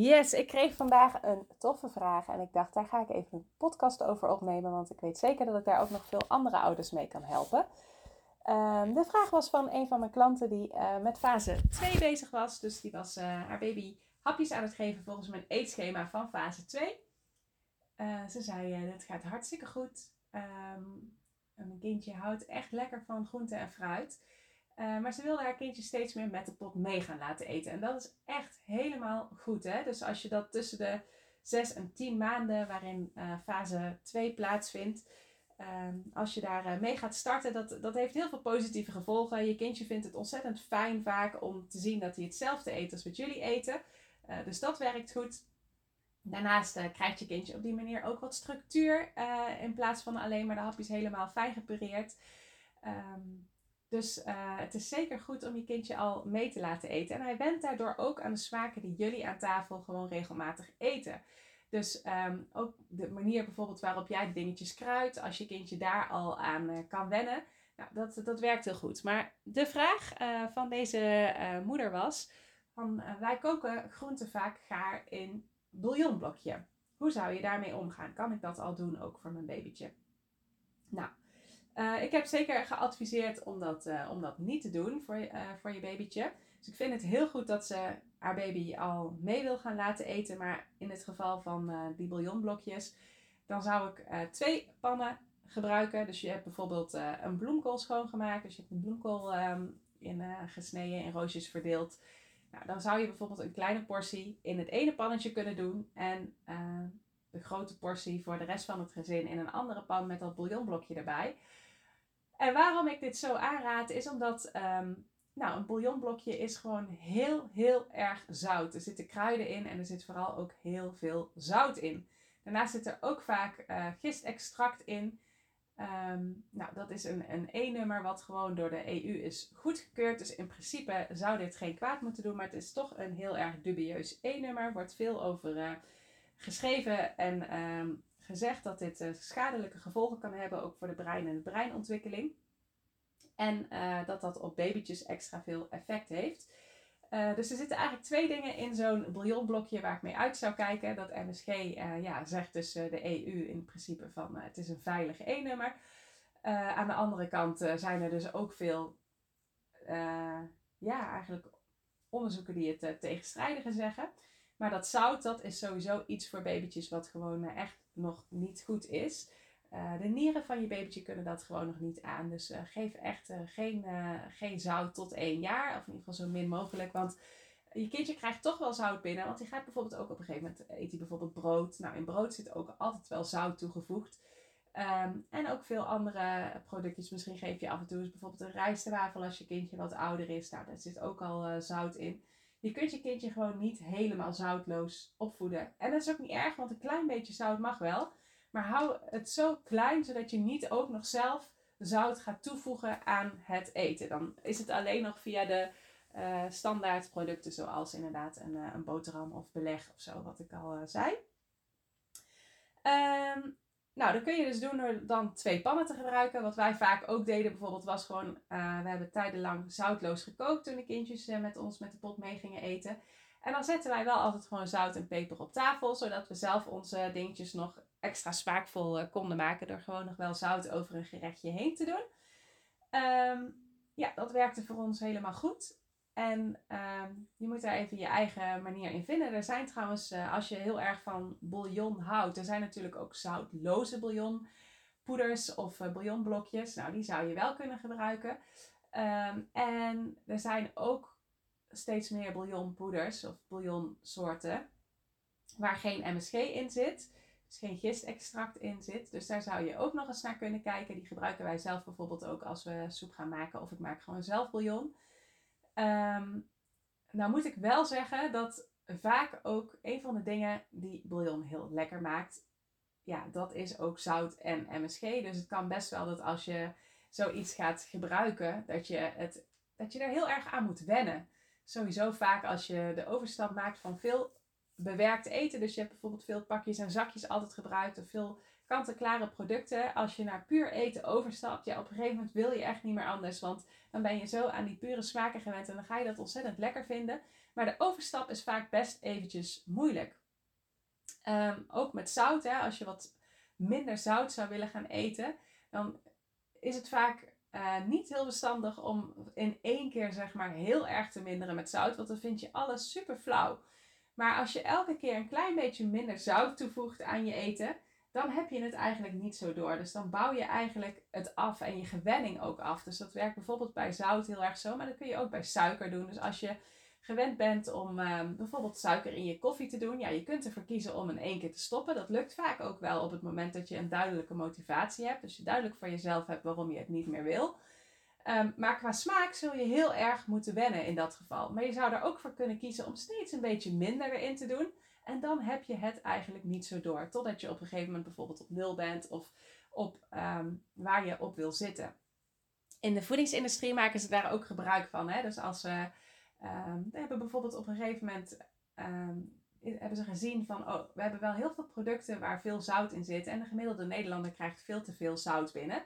Yes, ik kreeg vandaag een toffe vraag en ik dacht, daar ga ik even een podcast over opnemen, want ik weet zeker dat ik daar ook nog veel andere ouders mee kan helpen. Ehm, de vraag was van een van mijn klanten die uh, met fase 2 bezig was. Dus die was uh, haar baby hapjes aan het geven volgens mijn eetschema van fase 2. Uh, eh, ze zei, het gaat hartstikke goed. Um, mijn kindje houdt echt lekker van groente en fruit. Uh, maar ze wilde haar kindje steeds meer met de pot mee gaan laten eten. En dat is echt helemaal goed. Hè? Dus als je dat tussen de 6 en 10 maanden, waarin uh, fase 2 plaatsvindt, uh, als je daar uh, mee gaat starten, dat, dat heeft heel veel positieve gevolgen. Je kindje vindt het ontzettend fijn vaak om te zien dat hij hetzelfde eet als wat jullie eten. dus dat werkt goed. Daarnaast krijgt je kindje op die manier ook wat structuur in plaats van alleen maar de hapjes helemaal fijn gepureerd. Um, dus uh, het is zeker goed om je kindje al mee te laten eten. En hij went daardoor ook aan de smaken die jullie aan tafel gewoon regelmatig eten. Dus um, ook de manier bijvoorbeeld waarop jij dingetjes kruidt, als je kindje daar al aan uh, kan wennen, nou, dat, dat werkt heel goed. Maar de vraag uh, van deze moeder was: van, wij koken groenten vaak gaar in bouillonblokje. Hoe zou je daarmee omgaan? Kan ik dat al doen ook voor mijn babytje? Nou, uh, ik heb zeker geadviseerd om dat, uh, om dat niet te doen voor, uh, voor je babytje. Dus ik vind het heel goed dat ze haar baby al mee wil gaan laten eten. Maar in het geval van die bouillonblokjes, dan zou ik twee pannen gebruiken. Dus je hebt bijvoorbeeld een bloemkool schoongemaakt. Dus je hebt een bloemkool um, in, gesneden, in roosjes verdeeld. Nou, dan zou je bijvoorbeeld een kleine portie in het ene pannetje kunnen doen. En de grote portie voor de rest van het gezin in een andere pan met dat bouillonblokje erbij. En waarom ik dit zo aanraad, is omdat um, nou, een bouillonblokje is gewoon heel, heel erg zout. Er zitten kruiden in en er zit vooral ook heel veel zout in. Daarnaast zit er ook vaak uh, gistextract in. Um, nou, dat is een, E-nummer wat gewoon door de EU is goedgekeurd. Dus in principe zou dit geen kwaad moeten doen, maar het is toch een heel erg dubieus E-nummer. Er wordt veel over uh, geschreven en um, gezegd dat dit uh, schadelijke gevolgen kan hebben, ook voor de brein en de breinontwikkeling. En uh, dat dat op babytjes extra veel effect heeft. Uh, dus er zitten eigenlijk twee dingen in zo'n bouillonblokje waar ik mee uit zou kijken. Dat MSG ja, zegt dus de EU in principe van het is een veilig E-nummer. aan de andere kant zijn er dus ook veel ja, eigenlijk onderzoeken die het tegenstrijdige zeggen. Maar dat zout, dat is sowieso iets voor babytjes wat gewoon echt nog niet goed is. Uh, de nieren van je babytje kunnen dat gewoon nog niet aan. Dus uh, geef echt uh, geen, geen zout tot één jaar. Of in ieder geval zo min mogelijk. Want je kindje krijgt toch wel zout binnen. Want die gaat bijvoorbeeld ook op een gegeven moment eet hij bijvoorbeeld brood. Nou, in brood zit ook altijd wel zout toegevoegd. Um, en ook veel andere productjes. Misschien geef je af en toe bijvoorbeeld een rijstwafel als je kindje wat ouder is. Nou, daar zit ook al zout in. Je kunt je kindje gewoon niet helemaal zoutloos opvoeden. En dat is ook niet erg, want een klein beetje zout mag wel. Maar hou het zo klein, zodat je niet ook nog zelf zout gaat toevoegen aan het eten. Dan is het alleen nog via de uh, standaard producten, zoals inderdaad een, uh, een boterham of beleg of zo, wat ik al uh, zei. Um, nou, dat kun je dus doen door dan twee pannen te gebruiken. Wat wij vaak ook deden bijvoorbeeld was gewoon, uh, we hebben tijdenlang zoutloos gekookt toen de kindjes uh, met ons met de pot mee gingen eten. En dan zetten wij wel altijd gewoon zout en peper op tafel, zodat we zelf onze dingetjes nog extra smaakvol uh, konden maken door gewoon nog wel zout over een gerechtje heen te doen. Um, ja, dat werkte voor ons helemaal goed. En uh, je moet daar even je eigen manier in vinden. Er zijn trouwens, uh, als je heel erg van bouillon houdt, er zijn natuurlijk ook zoutloze bouillonpoeders of uh, bouillonblokjes. Nou, die zou je wel kunnen gebruiken. Um, en er zijn ook steeds meer bouillonpoeders of bouillonsoorten waar geen MSG in zit. Dus geen gistextract in zit. Dus daar zou je ook nog eens naar kunnen kijken. Die gebruiken wij zelf bijvoorbeeld ook als we soep gaan maken. Of ik maak gewoon zelf bouillon. Um, nou moet ik wel zeggen dat vaak ook een van de dingen die bouillon heel lekker maakt, ja, dat is ook zout en MSG. Dus het kan best wel dat als je zoiets gaat gebruiken, dat je, het, dat je er heel erg aan moet wennen. Sowieso vaak als je de overstap maakt van veel bewerkt eten. Dus je hebt bijvoorbeeld veel pakjes en zakjes altijd gebruikt. Of veel kant-en-klare producten. Als je naar puur eten overstapt, ja, op een gegeven moment wil je echt niet meer anders. Want dan ben je zo aan die pure smaken gewend en dan ga je dat ontzettend lekker vinden. Maar de overstap is vaak best eventjes moeilijk. Ehm, ook met zout, hè, als je wat minder zout zou willen gaan eten, dan is het vaak uh, niet heel verstandig om in één keer zeg maar heel erg te minderen met zout, want dan vind je alles super flauw. Maar als je elke keer een klein beetje minder zout toevoegt aan je eten, dan heb je het eigenlijk niet zo door. Dus dan bouw je eigenlijk het af en je gewenning ook af. Dus dat werkt bijvoorbeeld bij zout heel erg zo, maar dat kun je ook bij suiker doen. Dus als je gewend bent om ehm, bijvoorbeeld suiker in je koffie te doen, ja, je kunt ervoor kiezen om in één keer te stoppen. Dat lukt vaak ook wel op het moment dat je een duidelijke motivatie hebt. Dus je duidelijk voor jezelf hebt waarom je het niet meer wil. Um, maar qua smaak zul je heel erg moeten wennen in dat geval. Maar je zou er ook voor kunnen kiezen om steeds een beetje minder erin te doen. En dan heb je het eigenlijk niet zo door. Totdat je op een gegeven moment bijvoorbeeld op nul bent of op um, waar je op wil zitten. In de voedingsindustrie maken ze daar ook gebruik van. Hè? Dus als ze um, hebben bijvoorbeeld op een gegeven moment hebben ze gezien van, oh, we hebben wel heel veel producten waar veel zout in zit. En de gemiddelde Nederlander krijgt veel te veel zout binnen.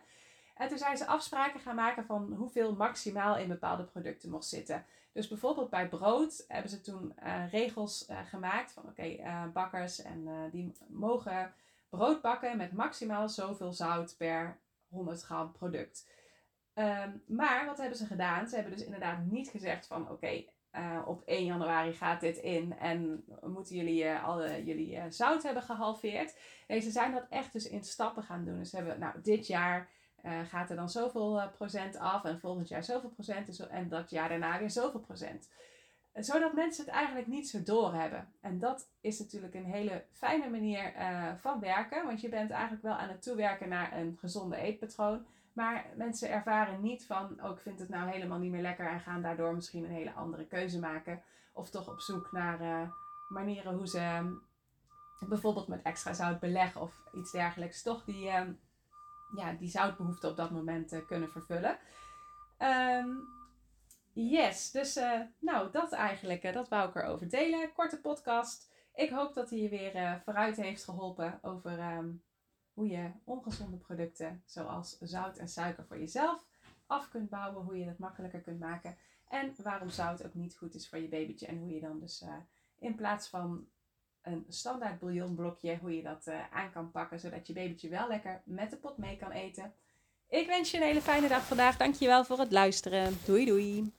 En toen zijn ze afspraken gaan maken van hoeveel maximaal in bepaalde producten mocht zitten. Dus bijvoorbeeld bij brood hebben ze toen uh, regels uh, gemaakt van oké, uh, eh, bakkers en die mogen brood bakken met maximaal zoveel zout per 100 gram product. Um, maar wat hebben ze gedaan? Ze hebben dus inderdaad niet gezegd van oké, op 1 januari gaat dit in en moeten jullie alle jullie zout hebben gehalveerd. Nee, ze zijn dat echt dus in stappen gaan doen. Dus ze hebben nou dit jaar uh, gaat er dan zoveel uh, procent af en volgend jaar zoveel procent en dat jaar daarna weer zoveel procent. Zodat mensen het eigenlijk niet zo doorhebben. En dat is natuurlijk een hele fijne manier van werken, want je bent eigenlijk wel aan het toewerken naar een gezonde eetpatroon. Maar mensen ervaren niet van, oh ik vind het nou helemaal niet meer lekker en gaan daardoor misschien een hele andere keuze maken. Of toch op zoek naar manieren hoe ze bijvoorbeeld met extra zout beleggen of iets dergelijks toch die ja, die zoutbehoefte op dat moment uh, kunnen vervullen. Um, yes, dus uh, nou dat eigenlijk, uh, dat wou ik erover delen. Korte podcast. Ik hoop dat hij je weer vooruit heeft geholpen over um, hoe je ongezonde producten zoals zout en suiker voor jezelf af kunt bouwen. Hoe je het makkelijker kunt maken. En waarom zout ook niet goed is voor je babytje. En hoe je dan dus in plaats van een standaard bouillonblokje, hoe je dat uh, aan kan pakken, zodat je babytje wel lekker met de pot mee kan eten. Ik wens je een hele fijne dag vandaag. Dankjewel voor het luisteren. Doei doei.